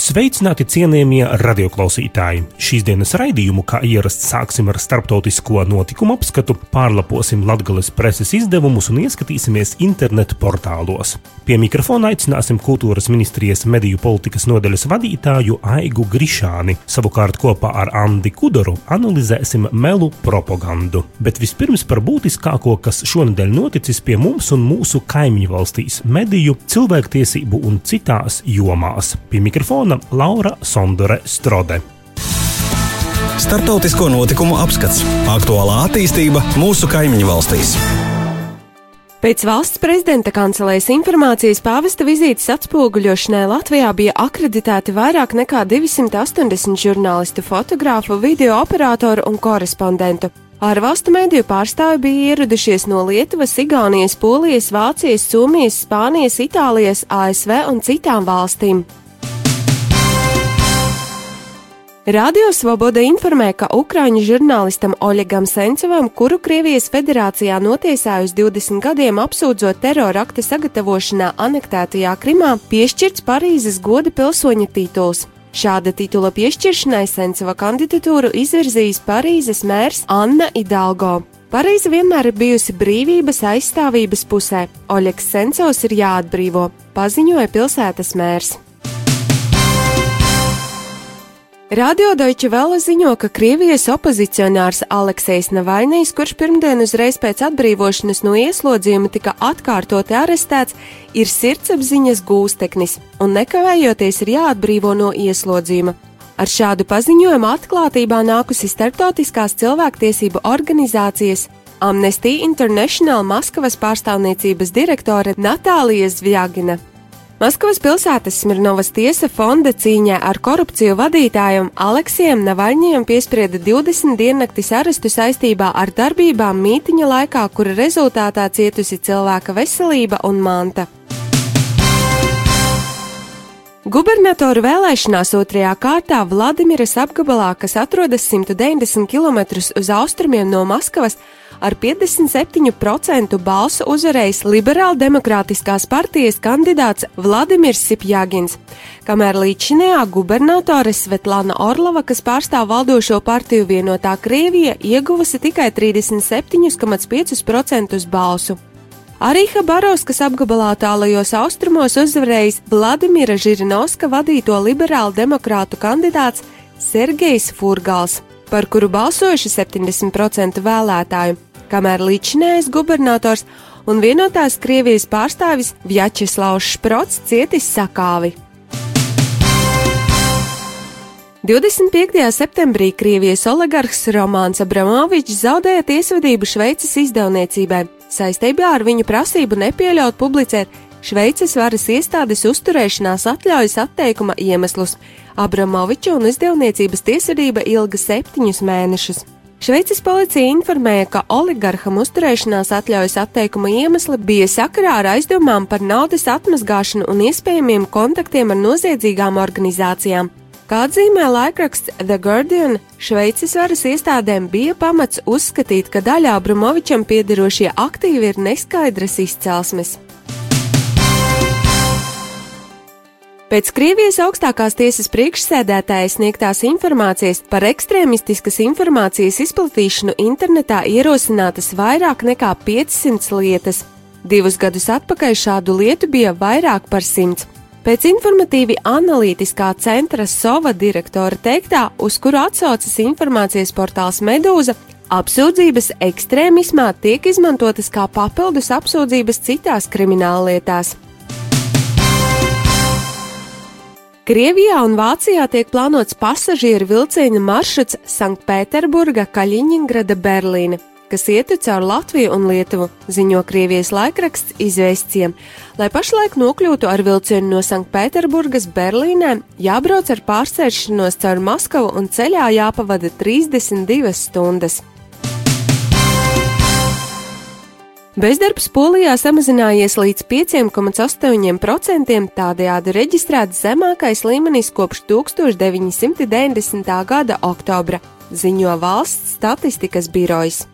Sveicināti cienījamie radioklausītāji! Šīs dienas raidījumu, kā ierasts, sāksim ar starptautisko notikumu apskatu, pārlaposim Latvijas preses izdevumus un ieskatīsimies internetu portālos. Pie mikrofona aicināsim kultūras ministrijas mediju politikas nodaļas vadītāju Aigu Grišāni. Savukārt kopā ar Andi Kudoru analizēsim melu propagandu. Bet vispirms par būtiskāko, kas šonadēļ noticis pie mums un mūsu kaimiņu valstīs - mediju, cilvēktiesību un citās jomās. Pie mikrofona mikrofona Laura Sondore Strode. Startautisko notikumu apskats - aktuālā attīstība mūsu kaimiņu valstīs. Pēc valsts prezidenta kancelēs informācijas pāvesta vizītes atspoguļošanai Latvijā bija akreditēti vairāk nekā 280 žurnālistu, fotogrāfu, video operatoru un korespondentu. Ārvalstu mediju pārstāvi bija ieradušies no Lietuvas, Igaunijas, Polijas, Vācijas, Somijas, Spānijas, Itālijas, ASV un citām valstīm. Radio Svoboda informē, ka Ukrāņu žurnālistam Oļegam Sencovam, kuru Krievijas federācijā notiesāja uz 20 gadiem apsūdzot terora akta sagatavošanā anektētajā Krimā, piešķirts Parīzes goda pilsoņa tituls. Šāda titula piešķiršanai Sencova kandidatūru izvirzījis Parīzes mērs Anna Idalgo. Parīze vienmēr ir bijusi brīvības aizstāvības pusē. Oļegs Sencovs ir jāatbrīvo, paziņoja pilsētas mērs. Radio Deutsche Welle ziņo, ka Krievijas opozicionārs Aleksejs Navainijs, kurš pirmdien uzreiz pēc atbrīvošanas no ieslodzījuma tika atkārtoti arestēts, ir sirdsapziņas gūsteknis un nekavējoties ir jāatbrīvo no ieslodzījuma. Ar šādu paziņojumu atklātībā nākusi starptautiskās cilvēktiesību organizācijas Amnesty International Maskavas pārstāvniecības direktore Natālija Zvjagina. Maskavas pilsētas Smirnovas tiesa fonda cīņā ar korupciju vadītājam Aleksijam Navaļņiem piesprieda 20 diennaktis arestu saistībā ar darbībām mītiņa laikā, kura rezultātā cietusi cilvēka veselība un manta. Gubernatoru vēlēšanās otrajā kārtā Vladimiras apgabalā, kas atrodas 190 km uz austrumiem no Maskavas, ar 57% balsu uzvarējis Liberāla-demokrātiskās partijas kandidāts Vladimirs Sipjāgins, kamēr līdzinējā gubernatore Svetlana Orlova, kas pārstāv valdošo partiju vienotā Krievija, ieguvusi tikai 37,5% balsu. Arī Habarovskas apgabalā tālajos austrumos uzvarējis Vladimira Žirinovska vadīto liberālu demokrātu kandidāts Sergejs Furgals, par kuru balsojuši 70% vēlētāju kamēr līdzinājais gubernators un vienotās Krievijas pārstāvis Vjačeslavs Šprots cietis sakāvi. 25. septembrī Krievijas oligarhs Romāns Abramovičs zaudēja tiesvedību Šveices izdevniecībai saistībā ar viņu prasību nepieļaut publicēt Šveices varas iestādes uzturēšanās atļaujas atteikuma iemeslus. Abramoviča un izdevniecības tiesvedība ilga septiņus mēnešus. Šveices policija informēja, ka oligarham uzturēšanās atļaujas atteikuma iemesli bija sakarā ar aizdomām par naudas atmazgāšanu un iespējamiem kontaktiem ar noziedzīgām organizācijām. Kā atzīmē laikraksts The Guardian, Šveices varas iestādēm bija pamats uzskatīt, ka daļā Brumovičam piederošie aktīvi ir neskaidras izcelsmes. Pēc Krievijas augstākās tiesas priekšsēdētāja sniegtās informācijas par ekstrēmistiskas informācijas izplatīšanu internetā ierosinātas vairāk nekā 500 lietas. Divus gadus atpakaļ šādu lietu bija vairāk par simts. Pēc informatīvi analītiskā centra SOVA direktora teiktā, uz kuru atsaucas informācijas portāls Medūza, apsūdzības ekstrēmismā tiek izmantotas kā papildus apsūdzības citās krimināllietās. Krievijā un Vācijā tiek plānots pasažieru vilciena maršruts Sanktpēterburga, Kaļiņingrada, Berlīne, kas ietu caur Latviju un Lietuvu, ziņo Krievijas laikraksts izvēstiem. Lai pašlaik nokļūtu ar vilcienu no Sanktpēterburgas Berlīnē, jābrauc ar pārsēšanos caur Maskavu un ceļā jāpavada 32 stundas. Bezdarbs Polijā samazinājies līdz 5,8%, tādējādi reģistrēts zemākais līmenis kopš 1990. gada oktobra, ziņo valsts statistikas birojas.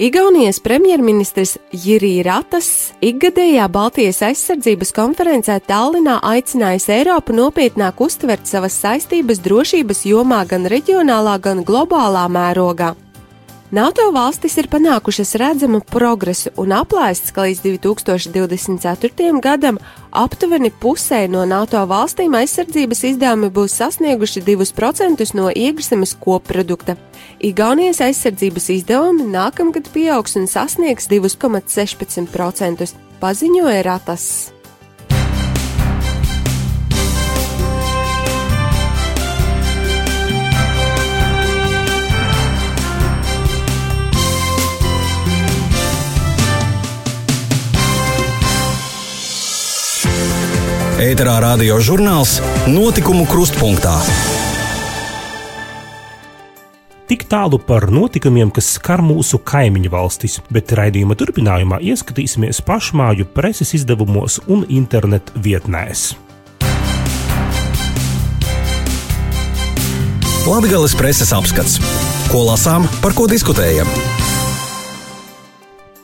Igaunijas premjerministrs Jirija Ratas ikgadējā Baltijas aizsardzības konferencē Tallinā aicinājis Eiropu nopietnāk uztvert savas saistības drošības jomā gan reģionālā, gan globālā mērogā. NATO valstis ir panākušas redzamu progresu un aplēsts, ka līdz 2024. gadam aptuveni pusē no NATO valstīm aizsardzības izdevumi būs sasnieguši 2% no iekšzemes koprodukta. Igaunijas aizsardzības izdevumi nākamgad pieaugs un sasniegs 2,16%, paziņoja Ratas. Ēterā radio žurnāls Notikumu krustpunktā. Tik tālu par notikumiem, kas skar mūsu kaimiņu valstis, bet raidījuma turpinājumā ieskatīsimies pašmāju preses izdevumos un internetu vietnēs. Latvijas preses apskats. Ko lasām, par ko diskutējam?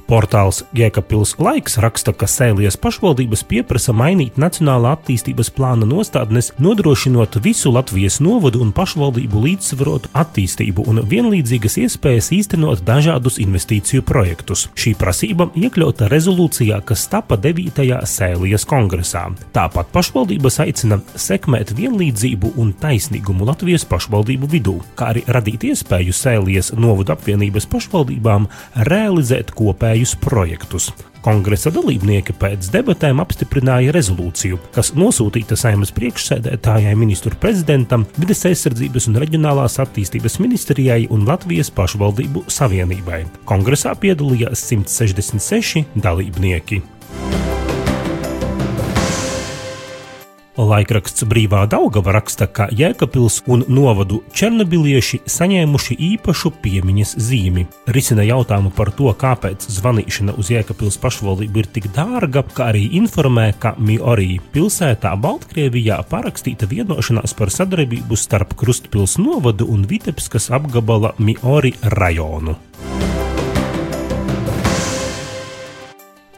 Portāls Jēkabpils laiks raksta, ka Sēlijas pašvaldības pieprasa mainīt Nacionālā attīstības plāna nostādnes, nodrošinot visu Latvijas novadu un pašvaldību līdzsvarotu attīstību un vienlīdzīgas iespējas īstenot dažādus investīciju projektus. Šī prasība iekļauta rezolūcijā, kas tapa 9. Sēlijas kongresā. Tāpat pašvaldības aicina sekmēt vienlīdzību un taisnīgumu Latvijas pašvaldību vidū, kā arī radīt iespēju Sēlijas novadu apvienības pašvaldībām realizēt kopēju kopējus projektus. Kongresa dalībnieki pēc debatēm apstiprināja rezolūciju, kas nosūtīta saimnes priekšsēdētājai, ministru prezidentam, vides aizsardzības un reģionālās attīstības ministrijai un Latvijas pašvaldību savienībai. Kongresā piedalījās 166 dalībnieki. Laikraksts Brīvā Daugava raksta, ka Jēkabils un novadu černobilieši saņēmuši īpašu piemiņas zīmi. Risina jautājumu par to, kāpēc zvanīšana uz Jēkabils pašvaldību ir tik dārga, kā arī informē, ka Miorī pilsētā Baltkrievijā parakstīta vienošanās par sadarbību starp Krustpils novadu un Vitebskas apgabala Miori rajonu.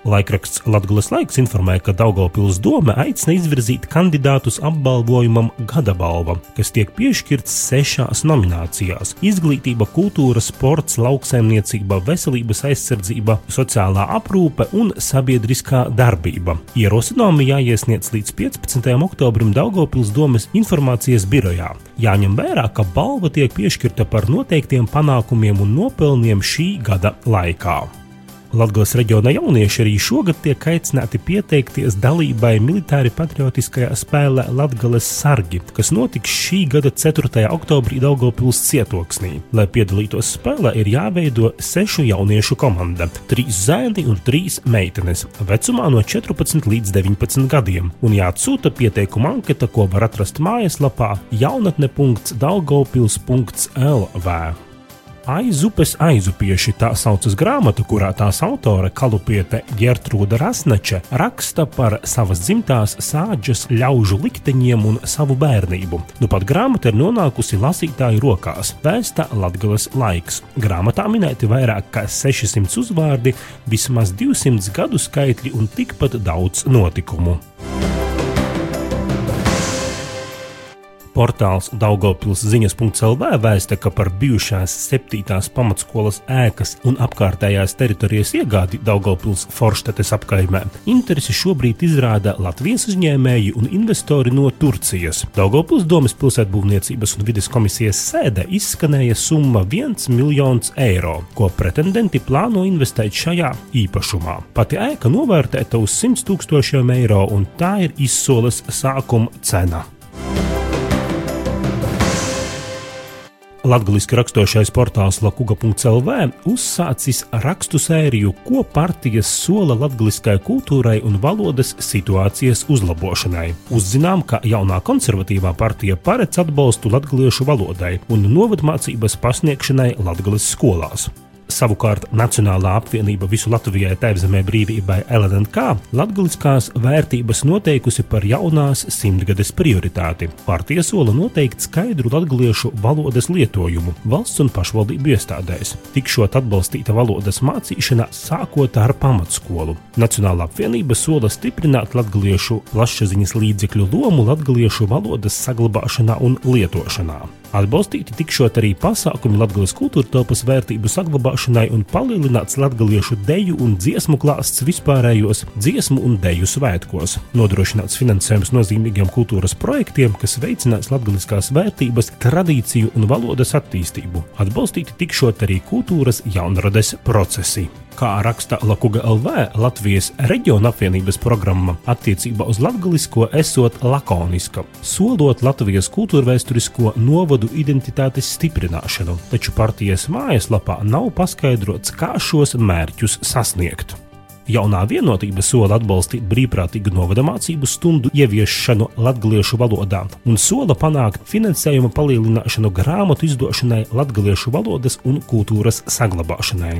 Laikraksts Latvijas laiks informē, ka Daugopils doma aicina izvirzīt kandidātus apbalvojumam Gada balva, kas tiek piešķirts sešās nominācijās - izglītība, kultūra, sports, lauksaimniecība, veselības aizsardzība, sociālā aprūpe un sabiedriskā darbība. Ierosinājumi jāiesniedz līdz 15. oktobrim Daugopils domas informācijas birojā. Jāņem vērā, ka balva tiek piešķirta par noteiktiem panākumiem un nopelniem šī gada laikā. Latvijas reģiona jaunieši arī šogad tiek aicināti pieteikties dalībai militāri patriotiskajā spēlē Latvijas sargi, kas notiks šī gada 4. oktobrī Daugopils cietoksnī. Lai piedalītos spēlē, ir jāveido sešu jauniešu komanda - trīs zēni un trīs meitenes, vecumā no 14 līdz 19 gadiem, un jāatsūta pieteikuma anketa, ko var atrast mājaslapā jaunatne.daugopils.lv. Aizupes aizupieši tā saucas grāmata, kurā tās autore kalupiete Gertrūda Rasnača raksta par savas dzimtās sāģes ļaužu likteņiem un savu bērnību. Nu pat grāmata ir nonākusi lasītāju rokās, vēsta Latgales laiks. Grāmatā minēti vairāk kā 600 uzvārdi, vismaz 200 gadu skaitļi un tikpat daudz notikumu. Portāls Daugopils ziņas.lv vēsta, ka par bijušās septītās pamatskolas ēkas un apkārtējās teritorijas iegādi Daugopils Forštetes apkaimē interesi šobrīd izrāda Latvijas uzņēmēji un investori no Turcijas. Daugopils domas pilsētbūvniecības un vides komisijas sēde izskanēja summa 1 miljons eiro, ko pretendenti plāno investēt šajā īpašumā. Pati ēka novērtēta uz 100 tūkstošiem eiro, un tā ir izsoles sākuma cena. Latvijas raksturošais portāls Lakuga.CLV uzsācis rakstu sēriju, ko partijas sola latviskajai kultūrai un valodas situācijas uzlabošanai. Uzzinām, ka jaunā konservatīvā partija paredz atbalstu latviešu valodai un novadmācības pasniegšanai Latvijas skolās. Savukārt Nacionālā apvienība visu Latvijai tēvzemē brīvībai LNK latgaliskās vērtības noteikusi par jaunās simtgades prioritāti. Partija sola noteikt skaidru latgaliešu valodas lietojumu valsts un pašvaldību iestādēs. Tikšot atbalstīta valodas mācīšana sākot ar pamatskolu. Nacionālā apvienība sola stiprināt latgaliešu plašsaziņas līdzekļu lomu latgaliešu valodas saglabāšanā un lietošanā. Atbalstīti tikšot arī pasākumi Latvijas kultūra telpas vērtību saglabāšanai un palielināts latviešu deju un dziesmu klāsts vispārējos dziesmu un deju svētkos. Nodrošināts finansējums nozīmīgiem kultūras projektiem, kas veicinās latviskās vērtības, tradīciju un valodas attīstību. Atbalstīti tikšot arī kultūras jaunrades procesi. Kā raksta Lakuga LV, Latvijas reģiona apvienības programma attiecībā uz latgalisko esot lakoniska, solot Latvijas kultūrvēsturisko novodu identitātes stiprināšanu, taču partijas mājaslapā nav paskaidrots, kā šos mērķus sasniegt. Jaunā vienotība sola atbalstīt brīvprātīgu novada mācību stundu ieviešanu latviešu valodā un sola panākt finansējuma palielināšanu grāmatu izdošanai latviešu valodas un kultūras saglabāšanai.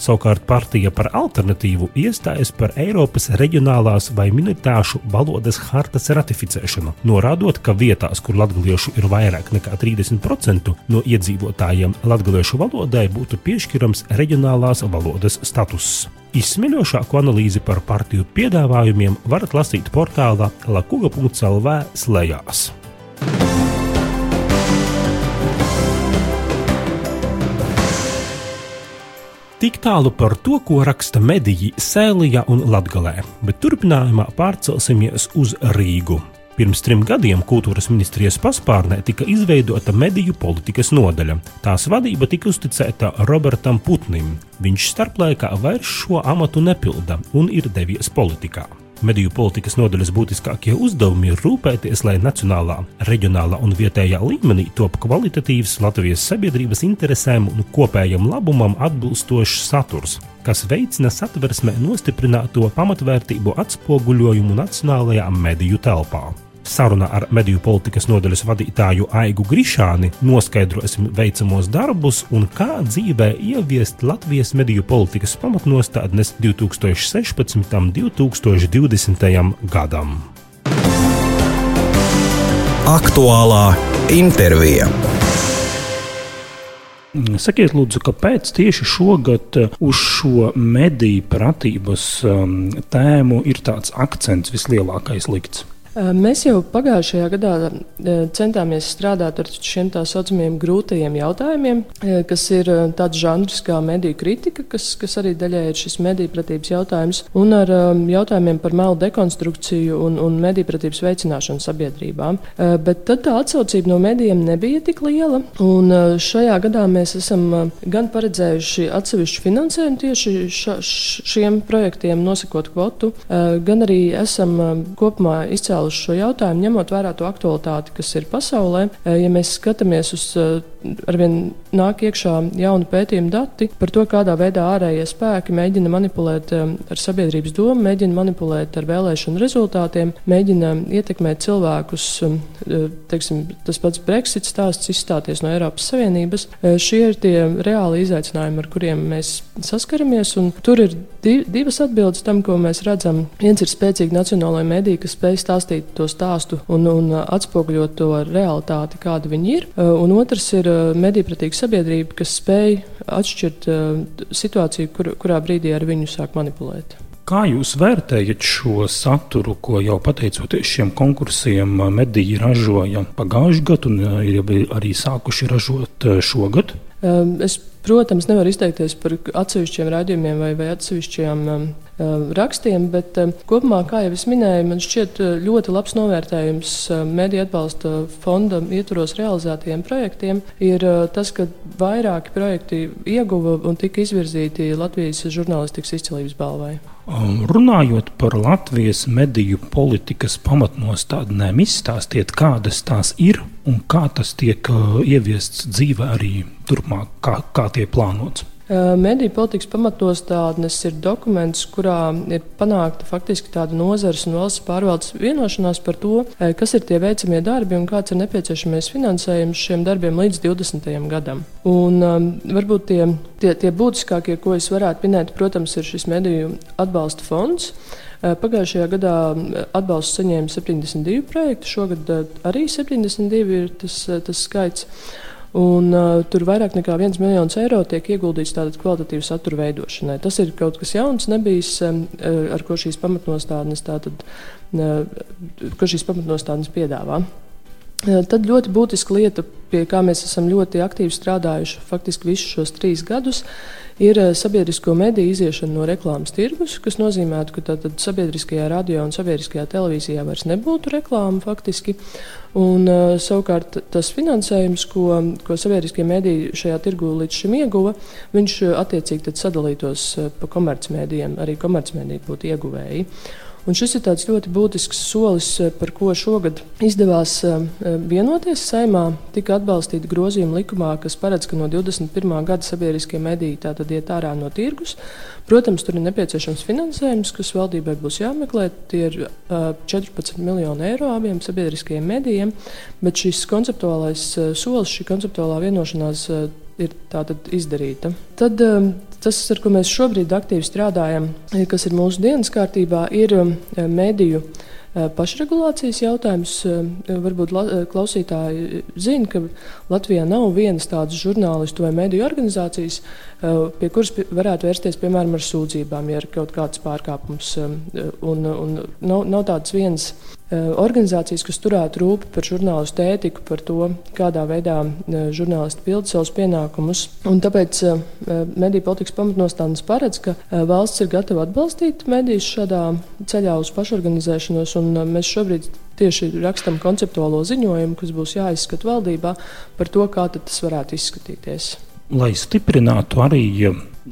Savukārt partija par alternatīvu iestājas par Eiropas reģionālās vai minoritāšu valodas hartas ratificēšanu, norādot, ka vietās, kur latviešu ir vairāk nekā 30% no iedzīvotājiem, latviešu valodai būtu piešķirams reģionālās valodas status. Izsmeļošāku analīzi par partiju piedāvājumiem varat lasīt portālā lakuga.lv slēgās. Tik tālu par to, ko raksta mediji Sēlijā un Latgalē, bet turpinājumā pārcelsimies uz Rīgu. Pirms trim gadiem kultūras ministrijas paspārnē tika izveidota mediju politikas nodaļa. Tās vadība tika uzticēta Robertam Putnim. Viņš starplaikā vairs šo amatu nepilda un ir devies politikā. Mediju politikas nodaļas būtiskākie uzdevumi ir rūpēties, lai nacionālā, reģionālā un vietējā līmenī top kvalitatīvs Latvijas sabiedrības interesēm un kopējam labumam atbilstošs saturs, kas veicina satversmē nostiprināto pamatvērtību atspoguļojumu nacionālajā mediju telpā. Sarunā ar mediju politikas nodaļas vadītāju Aigu Grišāni noskaidrosim veicamos darbus un kā dzīvē ieviest Latvijas mediju politikas pamatnostādnes 2016. un 2020. gadam. Aktuālā intervija. Sakiet, lūdzu, kāpēc tieši šogad uz šo mediju pratības um, tēmu ir tāds akcents vislielākais likts? Mēs jau pagājušajā gadā centāmies strādāt ar šiem tā saucamiem grūtajiem jautājumiem, kas ir tāds žanrs kā mediju kritika, kas, kas arī daļai ir šis mediju pratības jautājums, un ar jautājumiem par melu dekonstrukciju un, un mediju pratības veicināšanu sabiedrībā. Bet tad tā atsaucība no medijiem nebija tik liela, un šajā gadā mēs esam gan paredzējuši atsevišķu finansējumu tieši ša, šiem projektiem, nosakot kvotu, gan arī esam kopumā izcēluši uz šo jautājumu, ņemot vērā to aktualitāti, kas ir pasaulē. Eh, ja mēs skatāmies uz eh, arvien nāk iekšā jauni pētījumi dati par to, kādā veidā ārējie spēki mēģina manipulēt eh, ar sabiedrības domu, mēģina manipulēt ar vēlēšanu rezultātiem, mēģina ietekmēt cilvēkus. Teiksim, tas pats Brexit stāsts izstāties no Eiropas Savienības. Šie ir tie reāli izaicinājumi, ar kuriem mēs saskaramies. Tur ir divas atbildes tam, ko mēs redzam. Viens ir spēcīga nacionālajā medija, kas spēj stāstīt to stāstu un, un atspoguļot to realitāti, kāda viņi ir. Un otrs ir uh, medīpratīga sabiedrība, kas spēj atšķirt uh, situāciju, kur, kurā brīdī ar viņu sāk manipulēt. Kā jūs vērtējat šo saturu, ko jau pateicoties šiem konkursiem mediji ražoja pagājušajā gadā un ir arī sākuši ražot šogad? Um, es, protams, nevaru izteikties par atsevišķiem raidījumiem vai, vai atsevišķiem um, Um, rakstiem, bet um, kopumā, kā jau es minēju, man šķiet uh, ļoti labs novērtējums um, mediju atbalsta fonda ietvaros realizētajiem projektiem ir uh, tas, ka vairāki projekti ieguva un tika izvirzīti Latvijas žurnālistikas izcilības balvai. Runājot par Latvijas mediju politikas pamatnostādnēm, izstāstiet, kādas tās ir un kā tas tiek uh, ieviests dzīvē arī turpmāk, kā, kā tie plānots. Mediju politikas pamatnostādnes ir dokuments, kurā ir panākta faktiski tāda nozares un valsts pārvaldes vienošanās par to, kas ir tie veicamie darbi un kāds ir nepieciešamais finansējums šiem darbiem līdz 20. gadam. Un, um, varbūt tie, tie, tie būtiskākie, ko es varētu minēt, protams, ir šis mediju atbalsta fonds. Pagājušajā gadā atbalstu saņēma 72 projekti, šogad arī 72 ir tas, tas skaits. Un, uh, tur vairāk nekā 1 miljons eiro tiek ieguldīts tātad kvalitatīvu satura veidošanai. Tas ir kaut kas jauns, nebijis, um, ar ko šīs pamatnostādnes, tātad, uh, ko šīs pamatnostādnes piedāvā. Tad ļoti būtiska lieta, pie kā mēs esam ļoti aktīvi strādājuši faktiski visus šos trīs gadus, ir sabiedrisko mediju iziešana no reklāmas tirgus, kas nozīmē, ka tātad sabiedriskajā radio un sabiedriskajā televīzijā vairs nebūtu reklāma faktiski. Un, savukārt tas finansējums, ko, ko sabiedriskie mediji šajā tirgu līdz šim ieguva, viņš attiecīgi sadalītos pa komercmedijiem, arī komercmediji būtu ieguvēji. Un šis ir ļoti būtisks solis, eh, par ko šogad izdevās eh, vienoties. Saimā tika atbalstīta grozījuma likumā, kas paredz, ka no 21. gada sabiedriskie mediji tātad iet ārā no tirgus. Protams, tur ir nepieciešams finansējums, kas valdībai būs jāmeklē. Tie ir 14 eh, miljoni eiro abiem sabiedriskajiem medijiem, bet šis konceptuālais solis, šī konceptuālā vienošanās ir izdarīta. Tad Tas, ar ko mēs šobrīd aktīvi strādājam, kas ir mūsu dienas kārtībā, ir um, mediju pašregulācijas jautājums. Uh, varbūt uh, klausītāji zina, ka Latvijā nav vienas tādas žurnālistu vai mediju organizācijas, pie kuras varētu vērsties piemēram ar sūdzībām, ja ir kaut kāds pārkāpums. Um, un, un nav, nav tādas vienas organizācijas, kas turētu rūpi par žurnālistu ētiku, par to, kādā veidā žurnālisti pilda savus pienākumus. Un tāpēc mediju politikas pamatnostādnes paredz, ka valsts ir gatava atbalstīt medijus šādā ceļā uz pašorganizēšanos, un mēs šobrīd tieši rakstam konceptuālo ziņojumu, kas būs jāizskata valdībā par to, kā tas varētu izskatīties. Lai stiprinātu arī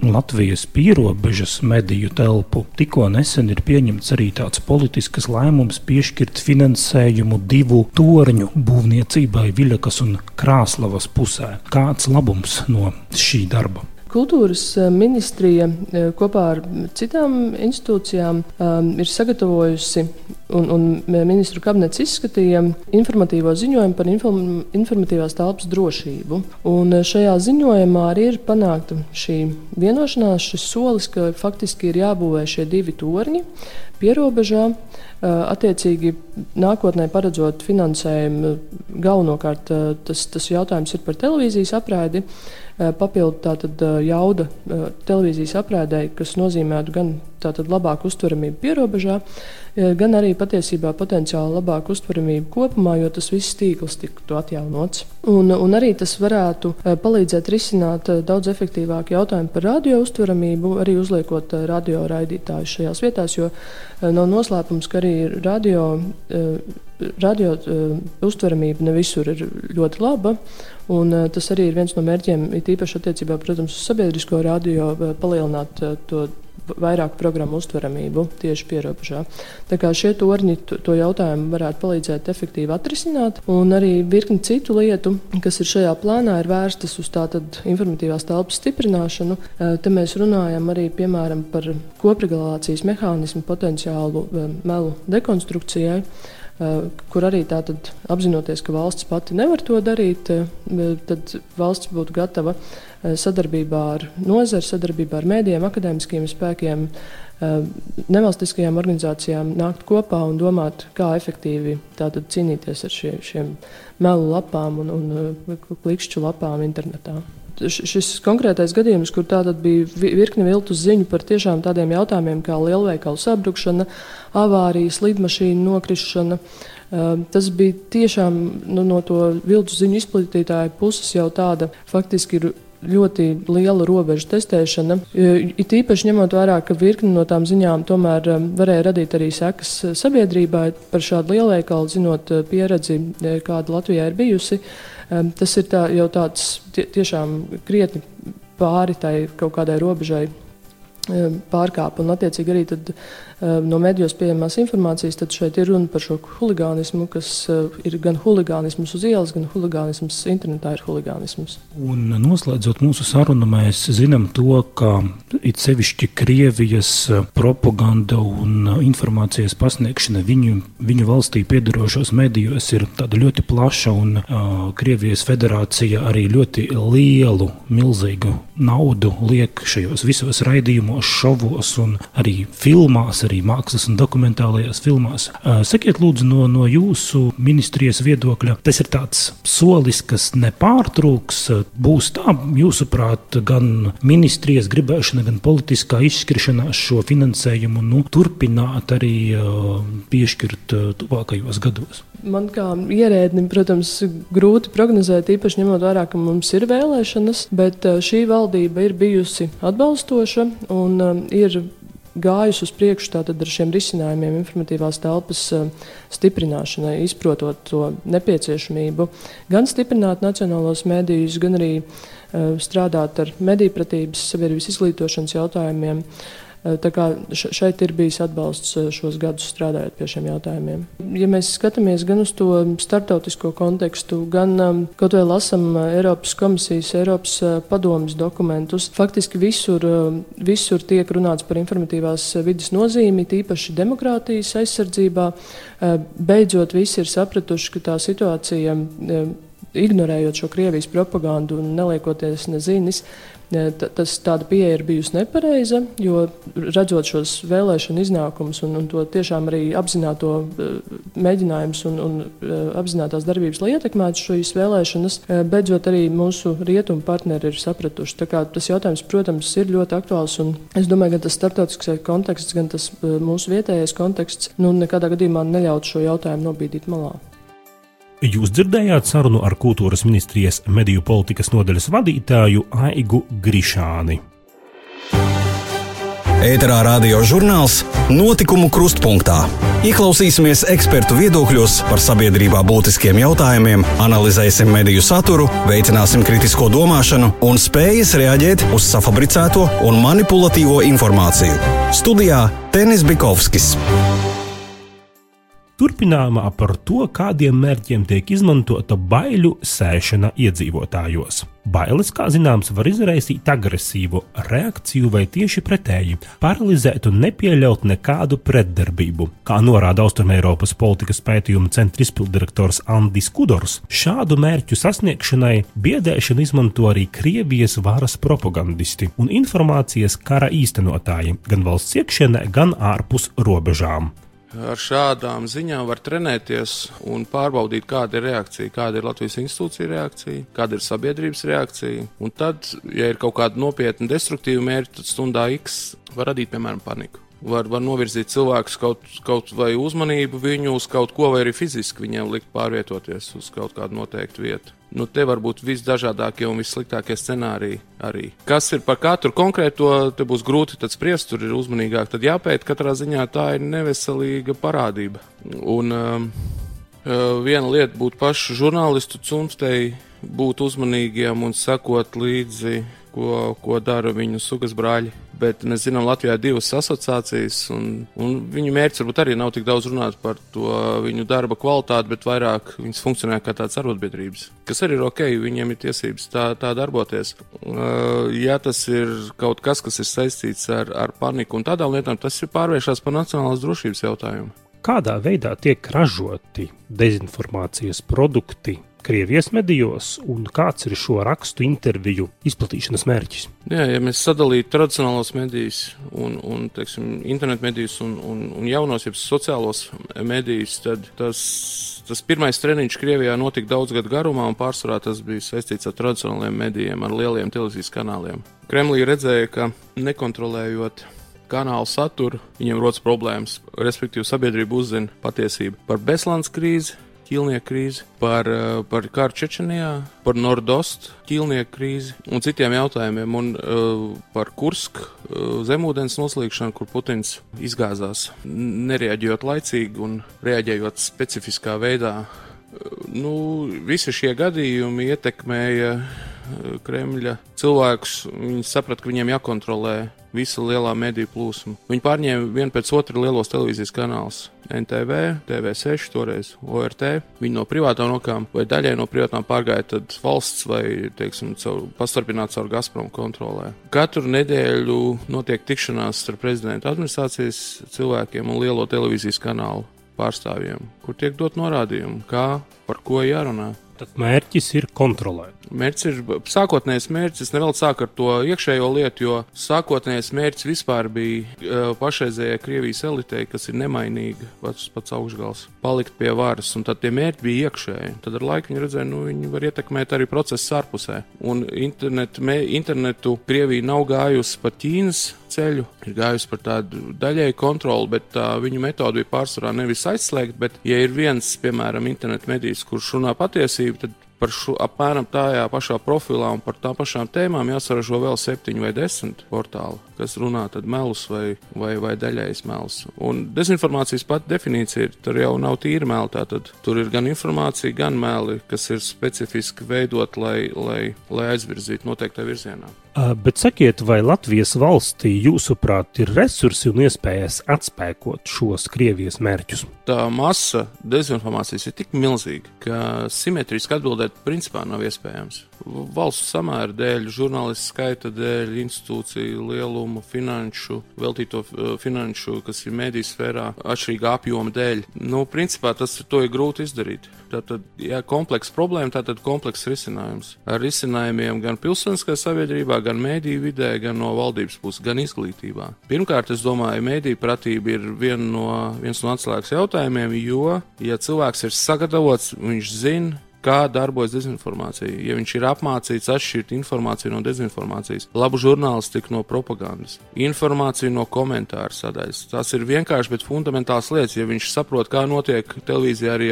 Latvijas pierobežas mediju telpu. Tikko nesen ir pieņemts arī tāds politisks lēmums piešķirt finansējumu divu torņu būvniecībai Viļakas un Krāslavas pusē. Kāds labums no šī darba? Kultūras eh, ministrija eh, kopā ar citām institūcijām um, ir sagatavojusi un, un ministru kabinets izskatīja informatīvo ziņojumu par inform, informatīvās telpas drošību. Un šajā ziņojumā arī ir panākta šī vienošanās, šis solis, ka faktiski ir jābūvē šie divi torņi pierobežā. Attiecīgi, nākotnē paredzot finansējumu, galvenokārt tas, tas jautājums ir par televīzijas apraidi. Papildu tātad jauda televīzijas aprādēji, kas nozīmētu gan labāku uztveramību pierobežā, gan arī patiesībā potenciāli labāku uztveramību kopumā, jo tas viss tīkls tiktu atjaunots. Un, un arī tas varētu palīdzēt risināt daudz efektīvāku jautājumu par radio uztveramību, arī uzliekot radio raidītājus šajās vietās, jo nav noslēpums, ka arī radio, radio uztveramība ne visur ir ļoti laba. Un, tas arī ir viens no mērķiem, īpaši attiecībā, protams, uz sabiedrisko radio, palielināt to vairāk programmu uztveramību tieši pierobežā. Tā kā šie torņi to jautājumu varētu palīdzēt efektīvi atrisināt, un arī virkni citu lietu, kas ir šajā plānā, ir vērstas uz tātad informatīvās telpas stiprināšanu. Te mēs runājam arī piemēram par kopregulācijas mehānismu potenciālu melu dekonstrukcijai kur arī tātad apzinoties, ka valsts pati nevar to darīt, tad valsts būtu gatava Eh, sadarbībā ar nozari, sadarbībā ar mēdījiem, akadēmiskiem spēkiem, eh, nevalstiskajām organizācijām nākt kopā un domāt, kā efektīvi cīnīties ar šie, šiem melu lapām un, un eh, klikšķu lapām internetā šis konkrētais gadījums, kur tātad bija virkne viltus ziņu par tiešām tādiem jautājumiem kā lielveikalu sabrukšana, avārijas, lidmašīnu nokrišana. Tas bija tiešām nu, no to viltus ziņu izplatītāju puses jau tāda faktiski ir ļoti liela robežu testēšana. It īpaši ņemot vērā, ka virkni no tām ziņām tomēr um, varēja radīt arī sekas sabiedrībai par šādu lielveikalu, zinot uh, pieredzi, uh, kāda Latvijā ir bijusi. Tas ir tā, jau tāds tie, tiešām krietni pāri tai kaut kādai robežai pārkāpa. Un, attiecīgi, arī tad, no medijos pieejamās informācijas, tad šeit ir runa par šo huligānismu, kas ir gan huligānisms uz ielas, gan huligānisms internetā ir huligānisms. Un noslēdzot mūsu sarunu, mēs zinām to, ka it sevišķi Krievijas propaganda un informācijas pasniegšana viņu, viņu valstī piedarošos medijos ir tāda ļoti plaša un uh, Krievijas federācija arī ļoti lielu, milzīgu naudu liek šajos visos raidījumos, šovos un arī filmās, arī mākslas un dokumentālajās filmās. Sakiet, lūdzu, no, no jūsu ministrijas viedokļa, tas ir tāds solis, kas nepārtrūks. Būs tā, jūsuprāt, gan ministrijas gribēšana, gan politiskā izšķiršanās šo finansējumu nu, turpināt arī piešķirt tuvākajos gados. Man kā ierēdnim, protams, grūti prognozēt, īpaši ņemot vērā, ka mums ir vēlēšanas, bet šī valdība ir bijusi atbalstoša un ir gājusi uz priekšu tātad ar šiem risinājumiem informatīvās telpas stiprināšanai, izprotot to nepieciešamību gan stiprināt nacionālos mēdījus, gan arī strādāt ar mediju-pratības sabiedrības izglītošanas jautājumiem. Eh, tā kā šeit ir bijis atbalsts eh, šos gadus strādājot pie šiem jautājumiem. Ja mēs skatāmies gan uz to starptautisko kontekstu, gan um, kaut vai lasam eh, Eiropas komisijas, Eiropas padomas dokumentus, faktiski visur, visur tiek runāts par informatīvās vidas nozīmi, tīpaši demokrātijas aizsardzībā. Beidzot, visi ir sapratuši, ka tā situācija ignorējot šo Krievijas propagandu un neliekoties nezinis, Tas, tāda pieeja ir bijusi nepareiza, jo redzot šos vēlēšanu iznākumus un, un to tiešām arī apzināto mēģinājumus un, un apzinātās darbības, lai ietekmētu šīs vēlēšanas, beidzot arī mūsu rietumu partneri ir sapratuši. Tas jautājums, protams, ir ļoti aktuāls un es domāju, ka tas starptautiskais konteksts, gan tas mūsu vietējais konteksts, nu, nekādā gadījumā neļaut šo jautājumu nobīdīt malā. Jūs dzirdējāt sarunu ar kultūras ministrijas mediju politikas nodaļas vadītāju Aigu Grišāni. Ēterā radio žurnāls Notikumu krustpunktā. Ieklausīsimies ekspertu viedokļos par sabiedrībā būtiskiem jautājumiem, analizēsim mediju saturu, veicināsim kritisko domāšanu un spējas reaģēt uz safabricēto un manipulatīvo informāciju. Studijā Tenis Bikovskis. Turpinājumā par to, kādiem mērķiem tiek izmantota baiļu sēšana iedzīvotājos. Bailes, kā zināms, var izraisīt agresīvu reakciju vai tieši pretēji - paralizēt un nepieļaut nekādu pretdarbību. Kā norāda Austrumēropas politikas pētījuma centra izpildirektors Andis Kudors, šādu mērķu sasniegšanai biedēšanu izmanto arī Krievijas varas propagandisti un informācijas kara īstenotāji gan valsts iekšienē, gan ārpus robežām ar šādām ziņām var trenēties un pārbaudīt, kāda ir reakcija, kāda ir Latvijas institūcija reakcija, kāda ir sabiedrības reakcija. Un tad, ja ir kaut kāda nopietna destruktīva mērķa, tad stundā X var radīt, piemēram, paniku. Var, var novirzīt cilvēkus kaut, kaut vai uzmanību viņu uz kaut ko, vai arī fiziski viņiem likt pārvietoties uz kaut kādu noteiktu vietu. Nu, te var būt visdažādākie un vissliktākie scenāriji arī. Kas ir par katru konkrēto, te būs grūti spriest, tur ir uzmanīgāk. Jāpēta, katrā ziņā tā ir neveselīga parādība. Un um, uh, viena lieta būtu pašu žurnālistu cunftei, būt uzmanīgiem un sekot līdzi, ko, ko dara viņu sugas brāļi bet mēs zinām, Latvijā ir divas asociācijas, un, un viņu mērķis varbūt arī nav tik daudz runāt par to viņu darba kvalitāti, bet vairāk viņas funkcionē kā tādas arotbiedrības, kas arī ir ok, viņiem ir tiesības tā, tā darboties. Uh, ja tas ir kaut kas, kas ir saistīts ar, ar paniku un tādām lietām, tas ir pārvēršās par nacionālās drošības jautājumu. Kādā veidā tiek ražoti dezinformācijas produkti Krievijas medijos, un kāds ir šo rakstu interviju izplatīšanas mērķis? Jā, ja mēs sadalītu tradicionālos medijus, un, un teiksim, internetu medijus un, un, un jaunos, jeb sociālos medijus, tad tas, tas pirmais treniņš Krievijā notika daudz gadu garumā, un pārsvarā tas bija saistīts ar tradicionāliem medijiem, ar lieliem televīzijas kanāliem. Kremlī redzēja, ka nekontrolējot kanālu saturu, viņiem rodas problēmas, respektīvi sabiedrība uzzina patiesību par Beslandes krīzi ķīlnieku krīzi, par, eh, par karu Čečenijā, par Nordostu ķīlnieku krīzi un citiem jautājumiem, un uh, par Kursku uh, zemūdens noslīkšanu, kur Putins izgāzās, nereaģējot laicīgi un reaģējot specifiskā veidā. Uh, nu, visi šie gadījumi ietekmēja Kremļa cilvēkus. Viņi saprata, ka viņiem jākontrolē visa lielā mediju plūsma. Viņi pārņēma vienu pēc otra lielos televīzijas kanālus. NTV, TV6, toreiz ORT. Viņi no privātām rokām vai daļai no privātām pārgāja valsts vai, teiksim, caur, pastarpināt caur Gazprom kontrolē. Katru nedēļu notiek tikšanās ar prezidenta administrācijas cilvēkiem un lielo televīzijas kanālu pārstāvjiem, kur tiek dot norādījumi, kā, par ko jārunā. Tad mērķis ir kontrolēt. Mērķis ir sākotnējais mērķis. Es nevēlu sākt ar to iekšējo lietu, jo sākotnējais mērķis vispār bija uh, pašreizējai Krievijas elitei, kas ir nemainīga, pats, pats augšgals, palikt pie varas. Un tad tie mērķi bija iekšēji. Tad ar laiku viņi redzēja, nu, viņi var ietekmēt arī procesu ārpusē. Un internet, mē, internetu Krievija nav gājusi pa Ķīnas ceļu, ir gājusi par tādu daļēju kontroli, bet tā viņu metode bija pārsvarā nevis aizslēgt, bet, ja ir viens, piemēram, internetu medijs, kurš runā patiesību, tad par šo apmēram tajā pašā profilā un par tām pašām tēmām jāsaražo vēl septiņi vai desmit portāli, kas runā tad melus vai, vai, vai daļais melus. Un dezinformācijas pati definīcija ir, tur jau nav tīra meli, tātad tur ir gan informācija, gan meli, kas ir specifiski veidot, lai, lai, lai aizvirzītu noteiktā virzienā. Bet sakiet, vai Latvijas valstī, jūsuprāt, ir resursi un iespējas atspēkot šos Krievijas mērķus? Tā masa dezinformācijas ir tik milzīga, ka simetriski atbildēt principā nav iespējams. Valsts samēra dēļ, žurnālistu skaita dēļ, institūciju lieluma, finanšu, veltīto finanšu, kas ir mediju sfērā, atšķirīga apjoma dēļ. Nu, principā tas ir grūti izdarīt. Tātad, ja komplekss problēma, tad komplekss risinājums. Ar risinājumiem gan pilsoniskajā sabiedrībā, gan mēdīju vidē, gan no valdības puses, gan izglītībā. Pirmkārt, es domāju, mēdīju pratība ir vien no, viens no atslēgas jautājumiem, jo, ja cilvēks ir sagatavots, viņš zina, kā darbojas dezinformācija. Ja viņš ir apmācīts atšķirt informāciju no dezinformācijas, labu žurnālistiku no propagandas, informāciju no komentāru sadaļas. Tas ir vienkārši, bet fundamentāls lietas, ja viņš saprot, kā notiek televīzijā arī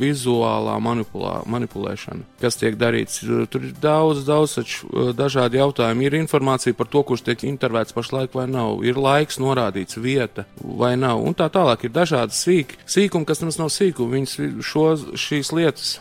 vizuālā manipulā, manipulēšana, kas tiek darīts. Tur ir daudz, daudz taču, dažādi jautājumi. Ir informācija par to, kurš tiek intervēts pašlaik vai nav, ir laiks norādīts, vieta vai nav, un tā tālāk ir dažādi sīki, sīkumi, kas nemaz nav sīkumi. Viņas šo, šīs lietas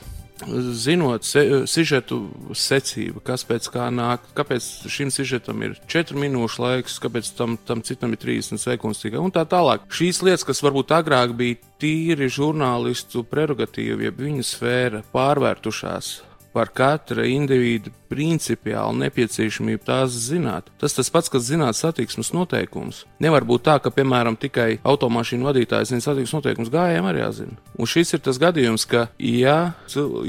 zinot se, sižetu secību, kas pēc kā nāk, kāpēc šim sižetam ir 4 minūšu laiks, kāpēc tam, tam citam ir 30 sekundes tikai un tā tālāk. Šīs lietas, kas varbūt agrāk bija tīri žurnālistu prerogatīva, jeb viņu sfēra, pārvērtušās par katra individu principiālu nepieciešamību tās zināt. Tas tas pats, kas zināt satiksmes noteikumus. Nevar būt tā, ka, piemēram, tikai automašīnu vadītājs zina satiksmes noteikumus, gājējiem arī jāzina. Un šis ir tas gadījums, ka, ja,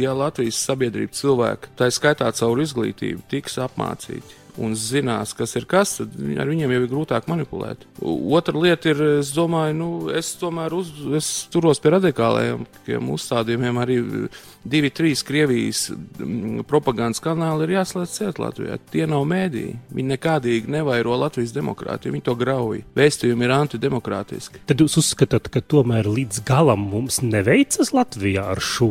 ja Latvijas sabiedrība cilvēki, tā skaitā caur izglītību, tiks apmācīti un zinās, kas ir kas, tad ar viņiem jau ir grūtāk manipulēt. Otra lieta ir, es domāju, nu, es tomēr uz, es turos pie radikālajiem uzstādījumiem. Arī divi, trīs Krievijas propagandas kanāli ir jāslēdz ciet Latvijā. Tie nav mēdīji. Viņi nekādīgi nevairo Latvijas demokrātiju, viņi to grauj. Vēstījumi ir antidemokrātiski. Tad jūs uzskatāt, ka tomēr līdz galam mums neveicas Latvijā ar šo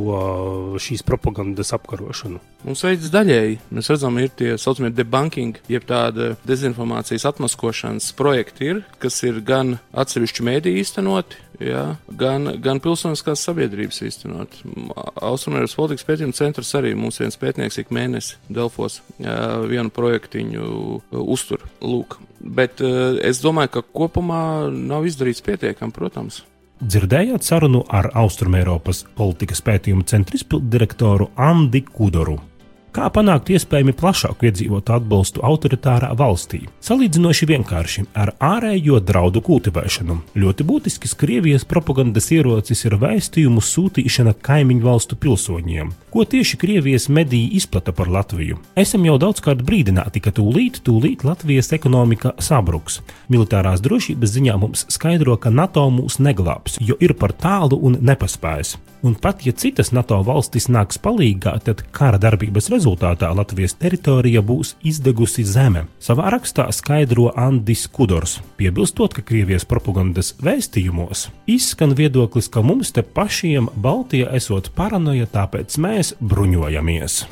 šīs propagandas apkarošanu? Mums veids daļēji. Mēs redzam, ir tie saucamie debunking, jeb tāda dezinformācijas atmaskošanas projekti, ir, kas ir gan atsevišķu mēdīju īstenoti, jā, gan, gan pilsoniskās sabiedrības īstenot. Austrumēras politikas pētījuma centrs arī mums viens pētnieks ik mēnesi Delfos jā, vienu projektiņu uztur. Lūk. Bet es domāju, ka kopumā nav izdarīts pietiekami, protams. Dzirdējāt sarunu ar Austrumēropas politikas pētījuma centra izpildu direktoru Andi Kudoru. Kā panākt iespējami plašāku iedzīvotu atbalstu autoritārā valstī? Salīdzinoši vienkārši ar ārējo draudu kultivēšanu. Ļoti būtisks Krievijas propagandas ierocis ir vēstījumu sūtīšana kaimiņu valstu pilsoņiem. Ko tieši Krievijas mediji izplata par Latviju? Esam jau daudzkārt brīdināti, ka tūlīt, tūlīt Latvijas ekonomika sabruks. Militārās drošības ziņā mums skaidro, ka NATO mūs neglābs, jo ir par tālu un nepaspējas. Un pat ja citas NATO valstis nāks palīdzīgā, tad kara darbības rezultātā Latvijas teritorija būs izdegusi zeme. Savā rakstā skaidro Andris Kudors, piebilstot, ka Krievijas propagandas vēstījumos izskan viedoklis, ka mums te pašiem Baltija esot paranoja, tāpēc mēs bruņojamies.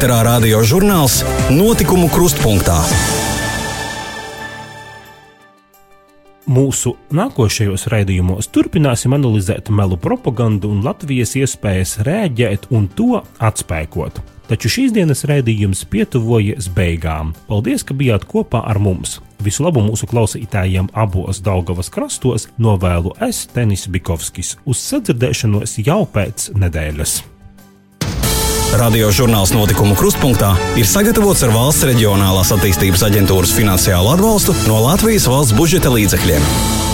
Ēterā radio žurnāls Notikumu krustpunktā. Mūsu nākošajos raidījumos turpināsim analizēt melu propagandu un Latvijas iespējas rēģēt un to atspēkot. Taču šīs dienas raidījums pietuvojas beigām. Paldies, ka bijāt kopā ar mums! Visu labu mūsu klausītājiem abos Daugavas krastos novēlu es Tenis Bikovskis uz sadzirdēšanos jau pēc nedēļas. Radio žurnāls Notikumu krustpunktā ir sagatavots ar valsts reģionālās attīstības aģentūras finansiālu atbalstu no Latvijas valsts budžeta līdzekļiem.